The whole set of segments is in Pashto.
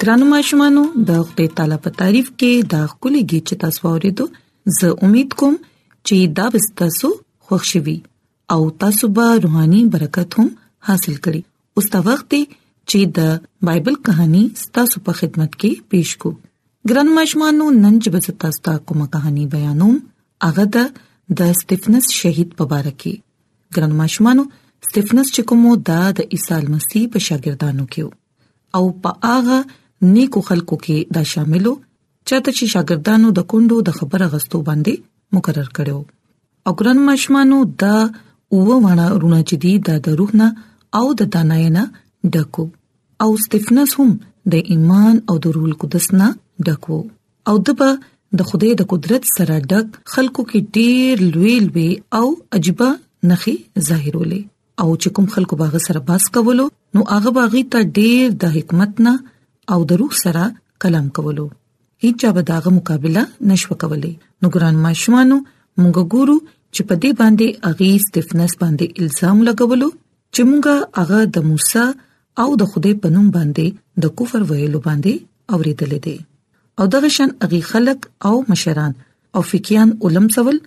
ګرانو ماشومانو د خپل تعالی په تعریف کې دا خولي گی چې تاسو ورېدو زه امید کوم چې دا به تاسو خوښ شي او تاسو به روحاني برکت هم حاصل کړئ اوس دا وخت دی چې د بایبل کہانی ستاسو په خدمت کې پیښ کو ګران مشمانو نن چې بس تاسو ته کومه کہانی بیانوم هغه ده د سټیفنس شهید په اړه کې ګران مشمانو سټیفنس چې کومو د عیسی مسیح په شاګردانو کې او په هغه نیکو خلکو کې دا شاملو چاته چې شاګردانو د کندو د خبره غستو باندې مقرر کړو او ګران مشمانو دا اوه وانه رونه چې دی دا د روح نه او د داناینا ډکو او ستفنس هم د ایمان او د روح القدس نه ډکو او دبا د خوده د قدرت سره ډک خلکو کې ډیر لوی لوی او عجيبه نخي ظاهرولې او چې کوم خلکو باغ سره باس کولو نو هغه باغی ته ډیر د حکمت نه او د روح سره کلام کولو هیڅ به داغه مقابله نشو کولای نو ګران ماشومانو موږ ګورو چې په دې باندې اغي ستفنس باندې الزام لګولو چې موږ هغه د موسی او د خوده په نوم باندې د کفر ویلو باندې اوریدلې دي او دغه شان اغي خلق او مشران او فقيان علم سوال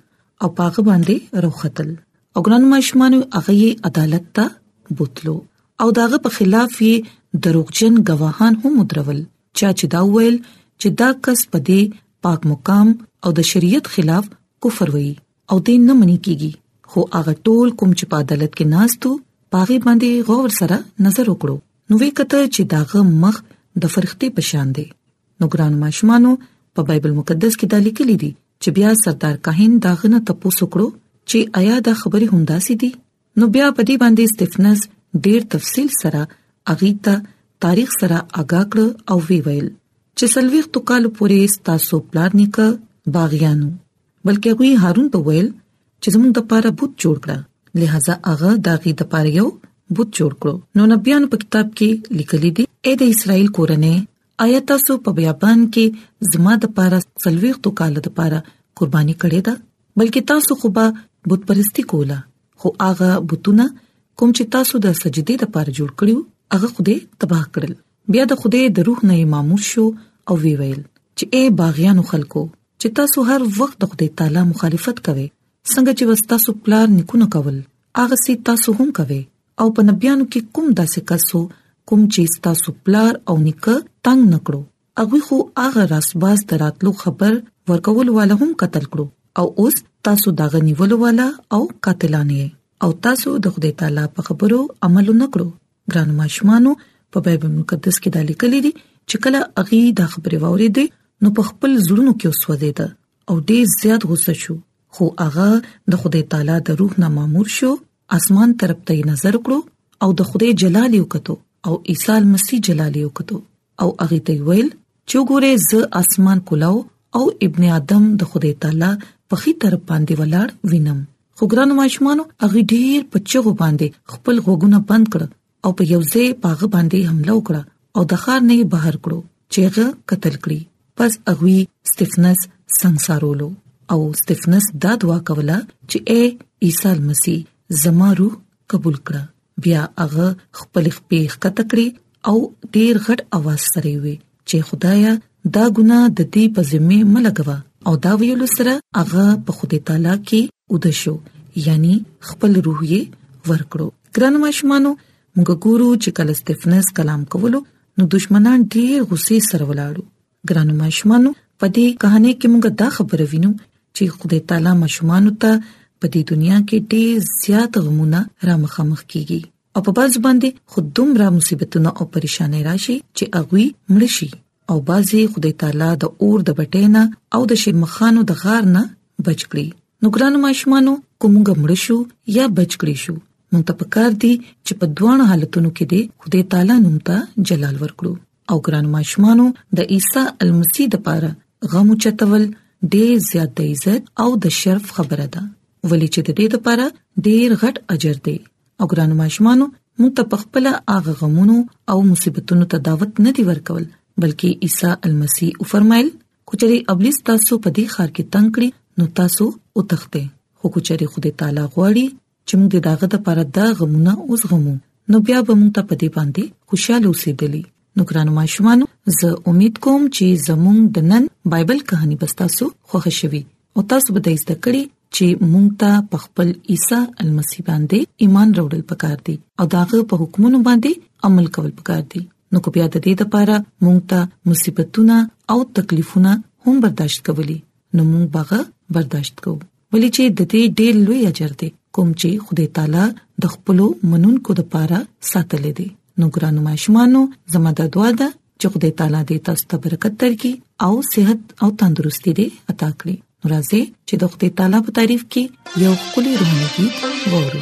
او پاغه باندې روختل او ګران ماشمانو هغه عدالت ته بوتلو او داغه په خلاف یې دروغجن گواهان هم مدرول چا چې دا ویل چې دا کس په دې پاک مقام او د شریعت خلاف کفر وایي او دې نه منی کیږي خو هغه ټول کوم چې په عدالت کې ناستو پاغه باندې غور سره نظر وکړو نو وی کته چې داغه مخ د فرښتې پشان دی نو ګران ماشومانو په بایبل مقدس کې دا لیکل دي چې بیا سردار کاهن دا غنه تاسو کړو چې آیا دا خبره همدا سي دي نو بیا په دې باندې استفنس ډیر تفصیل سره اغي ته تاریخ سره آگاه کړ او وی ویل چې سلويخ تو کال پورې تاسو پلان نکړ باغیانو بلکې هغه هارون ته ویل چې زموږ د پاره بوت جوړ کړه لہذا هغه داغي د پاره یو بوت جوړ کړو نو نبيان په کتاب کې لیکلي دي اې د اسرائیل کورنۍ آیا تاسو په بیابان کې زما د پاره سلويختو کال د پاره قرباني کړې ده بلکې تاسو خو به بت پرستی کوله خو هغه بتونه کوم چې تاسو د سجدي د پاره جوړ کړو هغه خوده تباہ کړل بیا د خوده د روح نه مامور شو او وی ویل چې اے باغیانو خلکو چې تاسو هر وخت د خوده تعالی مخالفت کوئ څنګه چې وستا سو پلار نکونه کول هغه سي تاسو هم کوي او په نبيانو کې کوم داسې کس وو کوم چې تاسو پلار او نیکه تنگ نکړو هغه خو هغه راسباز دراتلو خبر ورکول والا هم قتل کړو او اوس تاسو دا غنیولو والا او قاتلان یې او تاسو د خدای تعالی په خبرو عمل نکړو ګران ماشمانو په بایبل مقدس کې دا لیکل دي چې کله اغي دا خبره ووري دي نو په خپل زړونو کې وسوځي ده او ډېر زیات غوسه شو خو هغه د خدای تعالی د روح نه مامور شو اسمان طرف ته نظر کړو او د خدای جلال یو کتو او عیسی مسیح جلال یو کتو او هغه ته ویل چې ګوره زه اسمان کولاو او ابن ادم د خدای تعالی په خي تر باندې ولاړ وینم خو ګران ماشومان هغه ډیر په چغو باندې خپل غوګونه بند کړ او په یو ځای پاغه باندې حمله وکړه او د خار نه بهر کړو چې هغه قتل کړي پس اغوي ستفنس سنگسارولو او ستفنس دا دعا کوله چې اے عیسی مسیح زما روح قبول کړه بیا هغه خپل خپې ښکته کړې او ډیر غټ اواز سره وي چې خدایا دا ګناه د دې په ذمه ملګوا او دا ویل سره هغه په خدای تعالی کې ودشو یعنی خپل روح یې ورکړو ګران ماشومانو موږ ګورو چې کله استفنس کلام کولو نو دشمنان ډیر غصې سره ولاړو ګران ماشومانو په دې کہانی کې موږ دا خبره وینو چې خدای تعالی ماشومانو ته په دې دنیا کې ډیر زیات غمونه را مخامخ کیږي او په باز باندې خود دومره مصیبتونه او پریشانې راشي چې اغوي مړ شي او بازي خدای تعالی د اور د بټینا او د شرمخانو د غار نه بچ کړي نو ګرانو ماشومانو کومګه مړ شو یا بچ کړي شو مونږ ته پکار دي چې په دوه حالتونو کې دې خدای تعالی نوم ته جلال ورکړو او ګرانو ماشومانو د عیسی المسی د پاره غمو چتول ډېر زیات د عزت او د شرف خبره ده ولې چې د دې لپاره ډېر غټ اجر دی او ګرانو ماشومانو مونږ ته خپل هغه غمونو او مصیبتونو ته دعوت نه دی ورکول بلکې عیسی المسی او فرمایل کچري ابلیس تاسو په دې خار کې تنگ کړی نو تاسو او تخته خو کچري خدای تعالی غواړي چې موږ داغه د پاره د غمونه اوس غمو نو بیا به موږ ته په دې باندې خوشاله اوسېدلی نو ګرانو ماشومانو زه امید کوم چې زموږ د نن بایبل کہانی به تاسو خوښ شي او تاسو به د زده کړې چې مونږ ته په خپل عیسی المسی باندې ایمان راوړل پکار دي او داغه په حکمونو باندې عمل کول پکار دي نو کو بیا د دې لپاره مونږ ته مصیبتونه او تکلیفونه هم برداشت کولی نو موږ بغه برداشت کوو ولې چې د دې ډېر لوی اجر دی کوم چې خدای تعالی د خپل منونکو د پاره ساتل دي نو ګران ماشومانو زموږ د دعا ده چې خدای تعالی دې تاسو ته برکت درکړي او صحت او تندرستي دې عطا کړي راځي چې د خدای تعالی په تعریف کې یو کلی روحاني وورو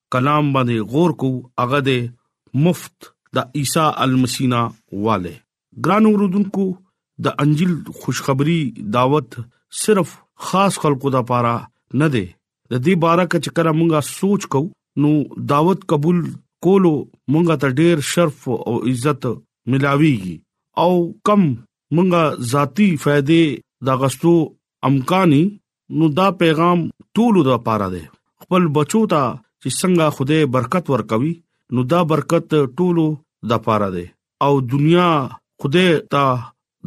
کلام باندې غور کو هغه د مفت د عیسی المسینا والے ګران اوردونکو د انجیل خوشخبری دعوت صرف خاص خلکو د پاره نه دی د دې باره کې چې کله مونږه سوچ کو نو دعوت قبول کولو مونږه ته ډېر شرف او عزت ملاويږي او کم مونږه ذاتی فائدې د غستو امکاني نو دا پیغام ټولو د پاره دی خپل بچو ته چې څنګه خوده برکت ورکوي نو دا برکت ټولو د پاره دی او دنیا خوده ته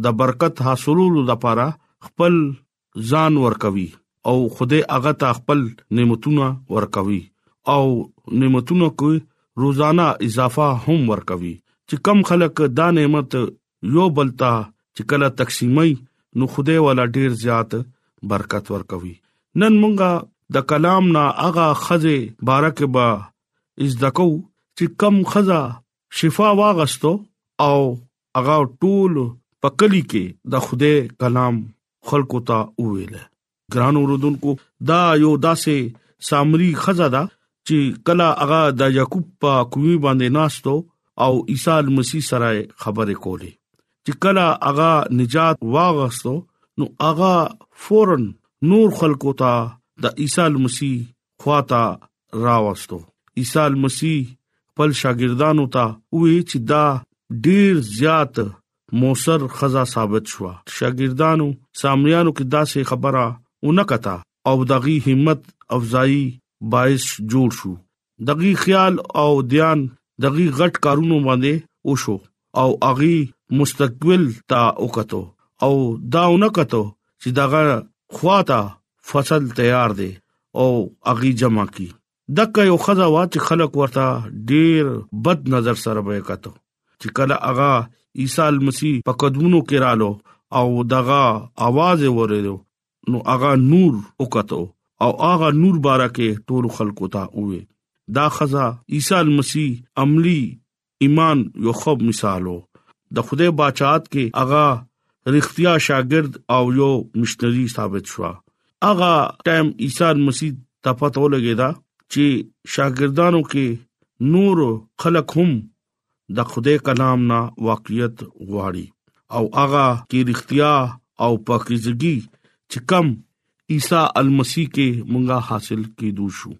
د برکت حاصلولو د پاره خپل ځان ورکوي او خوده هغه ته خپل نعمتونه ورکوي او نعمتونه کوي روزانه اضافه هم ورکوي چې کم خلک دا نعمت یو بلتا چې کله تقسیمي نو خدای والا ډیر زیات برکت ورکوي نن مونږه د کلام نه اغا خزه بارک با از دکو چې کم خزه شفا واغستو او اغا ټول پکلی کې د خوده کلام خلکو ته وویل ګران اوردونکو دا یو داسې سامری خزه ده چې کله هغه د یعقوب په کوی باندې ناشتو او عیسی مسیح سره خبرې کولې چې کله هغه نجات واغستو نو هغه فورن نور خلکو ته د عیسی مسیح خواته راوستو عیسی مسیح خپل شاګردانو ته وې چې دا ډیر زیات موثر خزا ثابت شو شاګردانو سامریانو کې داسې خبره اونکتا او دغي همت افزایی باعث جوړ شو دغي خیال او دیان دغي غټ کارونو باندې وشو او اغي مستقبل تا وکتو او دا اونکتو چې دغه خواته فصل تیار دی او اغي جمع کی دکه یو خزه وا چې خلک ورته ډیر بد نظر سره به کتو چې کله هغه عیسی مسیح په قدمونو کې رالو او دغه आवाज ورېدو نو هغه نور وکړو او هغه نور بارکه ټول خلکو ته وې دا خزه عیسی مسیح عملی ایمان یو خوب مثال وو د خدای بچات کې هغه رښتیا شاګرد او یو مشنری ثابت شو هغه ټایم عیسی مسیح ته پته ولګیدا چې شاګردانو کې نور خلک هم د خدای کلام نه واقعیت غواړي او هغه کې رښتیا او پاکیزګي چې کم عیسی المسیح کې مونږه حاصل کېدو شو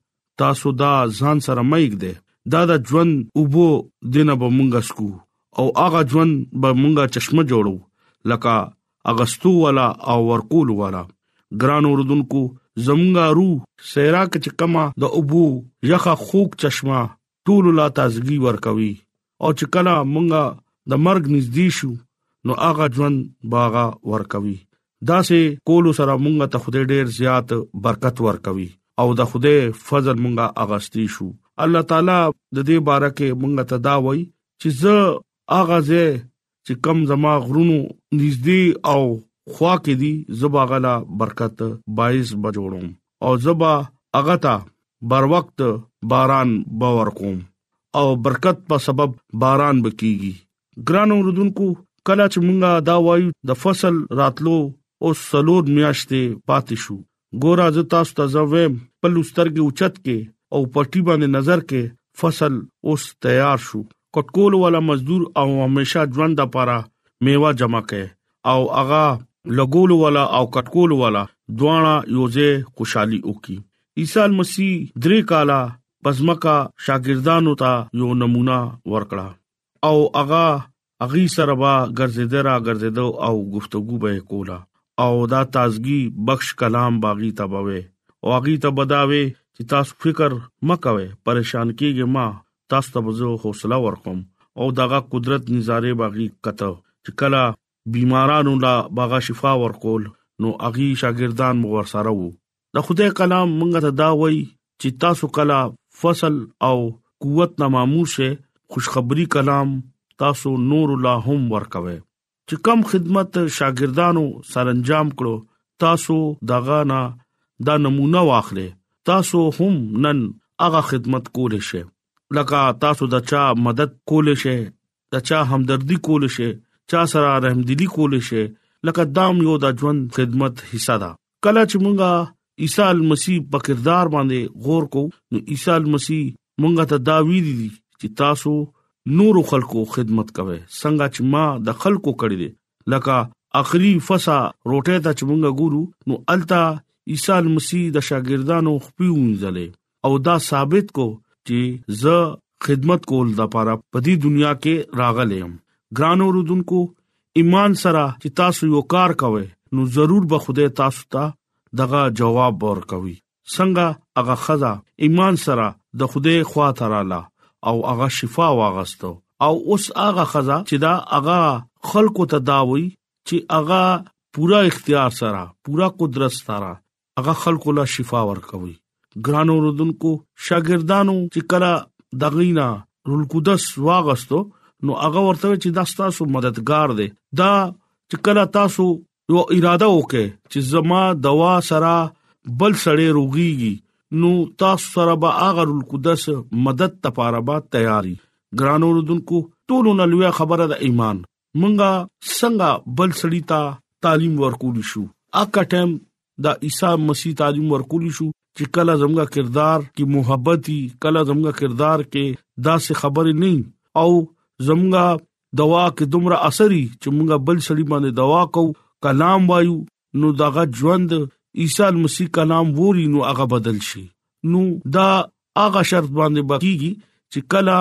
تاسو دا ځان سره مېګ ده دا د ژوند اوبو دینه به مونږه سکو او هغه ژوند به مونږه چشمه جوړو لکه اغستو والا او ورکول والا ګران اوردونکو زمونږه روح سیراک چې کما د اوبو یخه خوک چشمه ټول لا تازګي ورکوي او چې کله مونږه د مرګ نږدې شو نو هغه ژوند باغه ورکوي دا سه کول سره مونږه ته خدای ډیر زیات برکت ورکوي او د خدای فضل مونږه اغستی شو الله تعالی د دې بارکه مونږه ته دا وای چې زه اغازه چې کم زما غرونو نږدې او خوا کې دي زبا غلا برکت باعث بجوړم او زبا هغه ته بر وخت باران باور کوم او برکت په سبب باران بکیږي ګران اوردونکو کله چې مونږه دا وایو د فصل راتلو او سلور میاشتې پاتې شو ګوره زه تاسو ته زه ویم په لوسترګې اوچت کې او پټي باندې نظر کې فصل اوس تیار شو کټکول والا مزدور او همیشه ژوند لپاره میوه جمع کړي او هغه لګول والا او کټکول والا دواړه یوځه خوشحالي وکي عیسی مسیح درې کاله پزماکا شاګردانو ته یو نمونه ورکړه او هغه هغه سره به ګرځیدل را ګرځیدو او گفتگو به کوله او دا تازګي بخش کلام باغی تبوي او هغه ته بداوي چې تاسو فکر مکوي پریشان کیږي ما تاسو ته بزو حوصله ورکوم او دغه قدرت نظارې باغی کته چې کله بیمارانو لا باغه شفا ورکول نو اغي شاګردان مو ورسره وو د خدای کلام مونږ ته دا وایي چې تاسو کله فصل او قوت نه مامور شئ خوشخبری کلام تاسو نور لا هم ورکوي چې کم خدمت شاګردانو سرانجام کړو تاسو دغه نه دا نمونه واخلې تاسو هم نن هغه خدمت کولې شي لکه تاسو د چا مدد کولې شي د چا همدردی کولې شي چا سره رحمدلی کولې شي لکه دام یو د ژوند خدمت حصہ ده کله چې مونږه عیسی مسیح په کردار باندې غور کو نو عیسی مسیح مونږه ته دا ویل دي چې تاسو نور خلکو خدمت کوئ څنګه چې ما د خلکو کړی دي لکه اخري فسا روټه ته چې مونږه ګورو نو التا عیسی مسیح د شاګردانو خپل وینځلې او دا ثابت کو چې زه خدمت کول د پاره په دې دنیا کې راغلی يم ګران اوردونکو ایمان سره چې تاسو یو کار کوئ نو ضرور به خدای تاسو ته دغه جواب ورکوي څنګه هغه خزا ایمان سره د خدای خوا تراله او هغه شفا واغستو او اوس هغه خزا چې دا هغه خلکو ته دا وای چې هغه پورا اختیار سره پورا قدرت سره هغه خلکو لا شفا ورکوي ګران اوردونکو شاګردانو چې کله دغینا رول قدس واغستو نو هغه ورته چې دا تاسو مددگار دی دا چې کله تاسو یو اراده وکړي چې زما دوا سره بل سړی روغيږي نو تاسو سره به هغه رول قدس مدد لپاره به تیاری ګران اوردونکو ټولو نلویا خبره د ایمان منګه څنګه بل سړی ته تعلیم ورکول شو اکه ټیم دا عیسی مسیح تعلیم ورکول شو چې کله زموږه کردار کې محبتي کله زموږه کردار کې داسې خبرې نه او زموږه دوا کې دومره اثرې چې موږ بل سړي باندې دوا کو کلام وایو نو دغه ژوند عیسی مسیح کلام ووري نو هغه بدل شي نو دا هغه شرط باندې باقیږي چې کله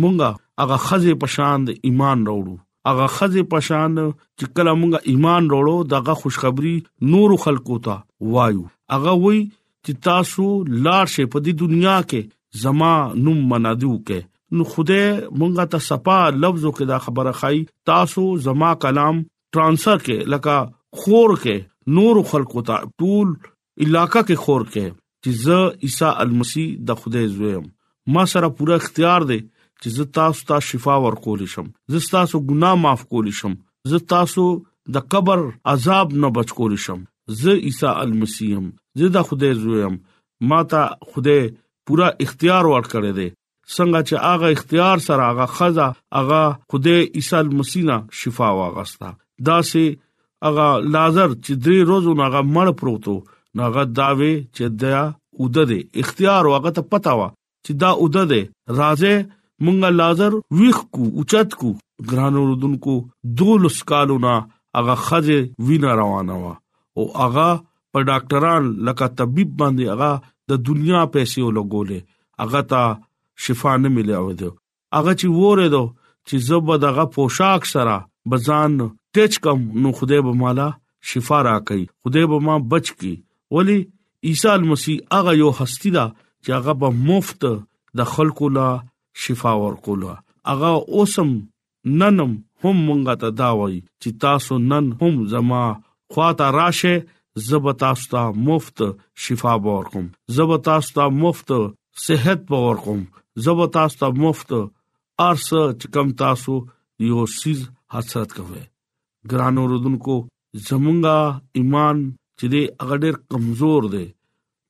مونږه هغه خزه پشان د ایمان راوړو هغه خزه پشان چې کله مونږه ایمان راوړو دغه خوشخبری نور خلکو ته وایو هغه وای چې تاسو لار شي په دې دنیا کې زما نوم منادو کې نو خوده مونږه ته صفا لفظو کې دا خبره خای تاسو زما کلام ترانسا کې لکه خور کې نور خلکو ته ټول علاقہ کې خور کې چې زه عیسی المسی د خدای زوی يم ما سره پوره اختیار دی چې زه تاسو ته شفا ورکول شم زه تاسو ګناه معاف کول شم زه تاسو د قبر عذاب نه بچ کول شم زه عیسی المسی يم زه د خدای زوی يم ما ته خدای پورا اختیار ورکړی دی څنګه چې هغه اختیار سره هغه خزا هغه خدای عیسی مسینا شفا واغستا دا سه هغه لازر چې درې روزو هغه مړ پروتو هغه داوي چې دیا اوده اختیار هغه ته پتا و چې دا اوده راځه مونږه لازر ویخ کو اوچت کو ګران اوردونکو دولس کالونه هغه خزه وینا روانه و او هغه په ډاکټران لکه طبيب باندې هغه د دنیا پیسې ولګولې هغه ته شفا نه ملي او دی هغه چې وره دو چې زبر دغه پوشاک سره بزان ټچ کم نو خدای به مالا شفا را کوي خدای به ما بچ کی ولی عیسی مسیح هغه یو هستی دا چې هغه په مفت د خلکو لا شفا ورکولا هغه اوسم نن هم مونږ ته دا وایي چې تاسو نن هم زما خواته راشه زه به تاسو ته مفت شفا باور کوم زه به تاسو ته مفت صحت باور کوم زه به تاسو ته مفت ارس چې کم تاسو یو سیز حسرت کوي ګران اوردونکو زمونږه ایمان چې دې اغډر کمزور دی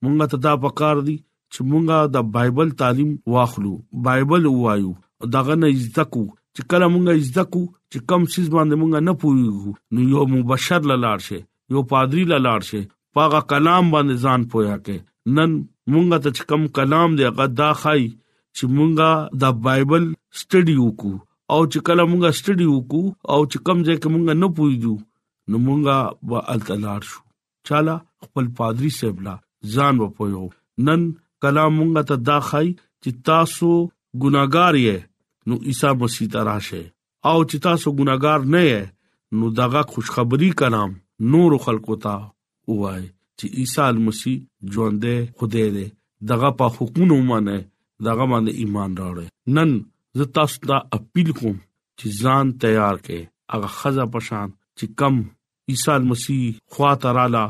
مونږ ته دا پکار دي چې مونږه د بایبل تعلیم واخلو بایبل وایو دغه نه عزت کو چې کله مونږه عزت کو چې کم سیس باندې مونږه نه پویو نو یو مبشر لاله شي یو پادری لاله شي پاغه کلام باندې ځان پویا کې نن مونږه ته کم کلام دی هغه دا خای چې مونږه د بایبل سټډي وکړو او چې کله مونږه سټډي وکړو او چې کم ځای کې مونږه نه پویو نو مونږه به التلار شو چاله خپل پادری صاحب لا ځان و پویو نن کلام مونږ ته دا خای چې تاسو ګناګار یې نو عیسی مسیح ته راشه او چې تاسو ګناګار نه یې نو دغه خوشخبری کلام نور خلکو ته وای چې عیسی مسیح ژوند خدای دی دغه په حکمونو باندې دغه باندې ایمان راوړی نن زه تاسو ته اپیل کوم چې ځان تیار کړئ هغه خزه پشان چې کم عیسی المسیح خواته رااله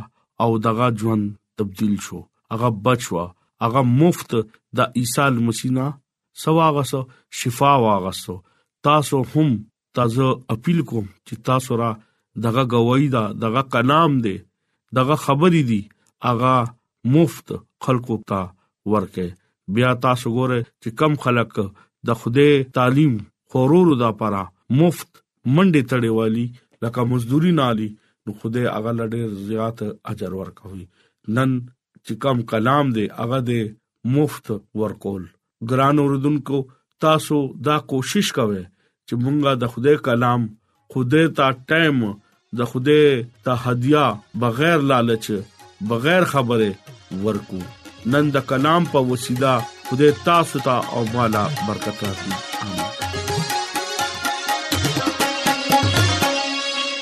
او دغه ژوند تبديل شو هغه بچوا هغه مفت د عیسی المسیح نه سواغس شفا واغسو تاسو هم تاسو اپیل کوم چې تاسو را دغه گواہی دا دغه کلام دی دغه خبرې دي هغه مفت خلکو ته ورکړئ بیا تاسو ګورئ چې کم خلک د خدای تعلیم خورورو دا پرا مفت منډه تړي والی لکه مزدوري نالي نو خدای هغه لډیر زیات اجر ورکوي نن چې کم کلام دی هغه دی مفت ورکول ګران اوردونکو تاسو دا کوشش کوئ چې مونږه د خدای کلام خدای ته ټایم د خدای ته هدیه بغیر لالچ بغیر خبره ورکو نن د کلام په وسیله خدای تاسو ته او مالا برکت راکړي امين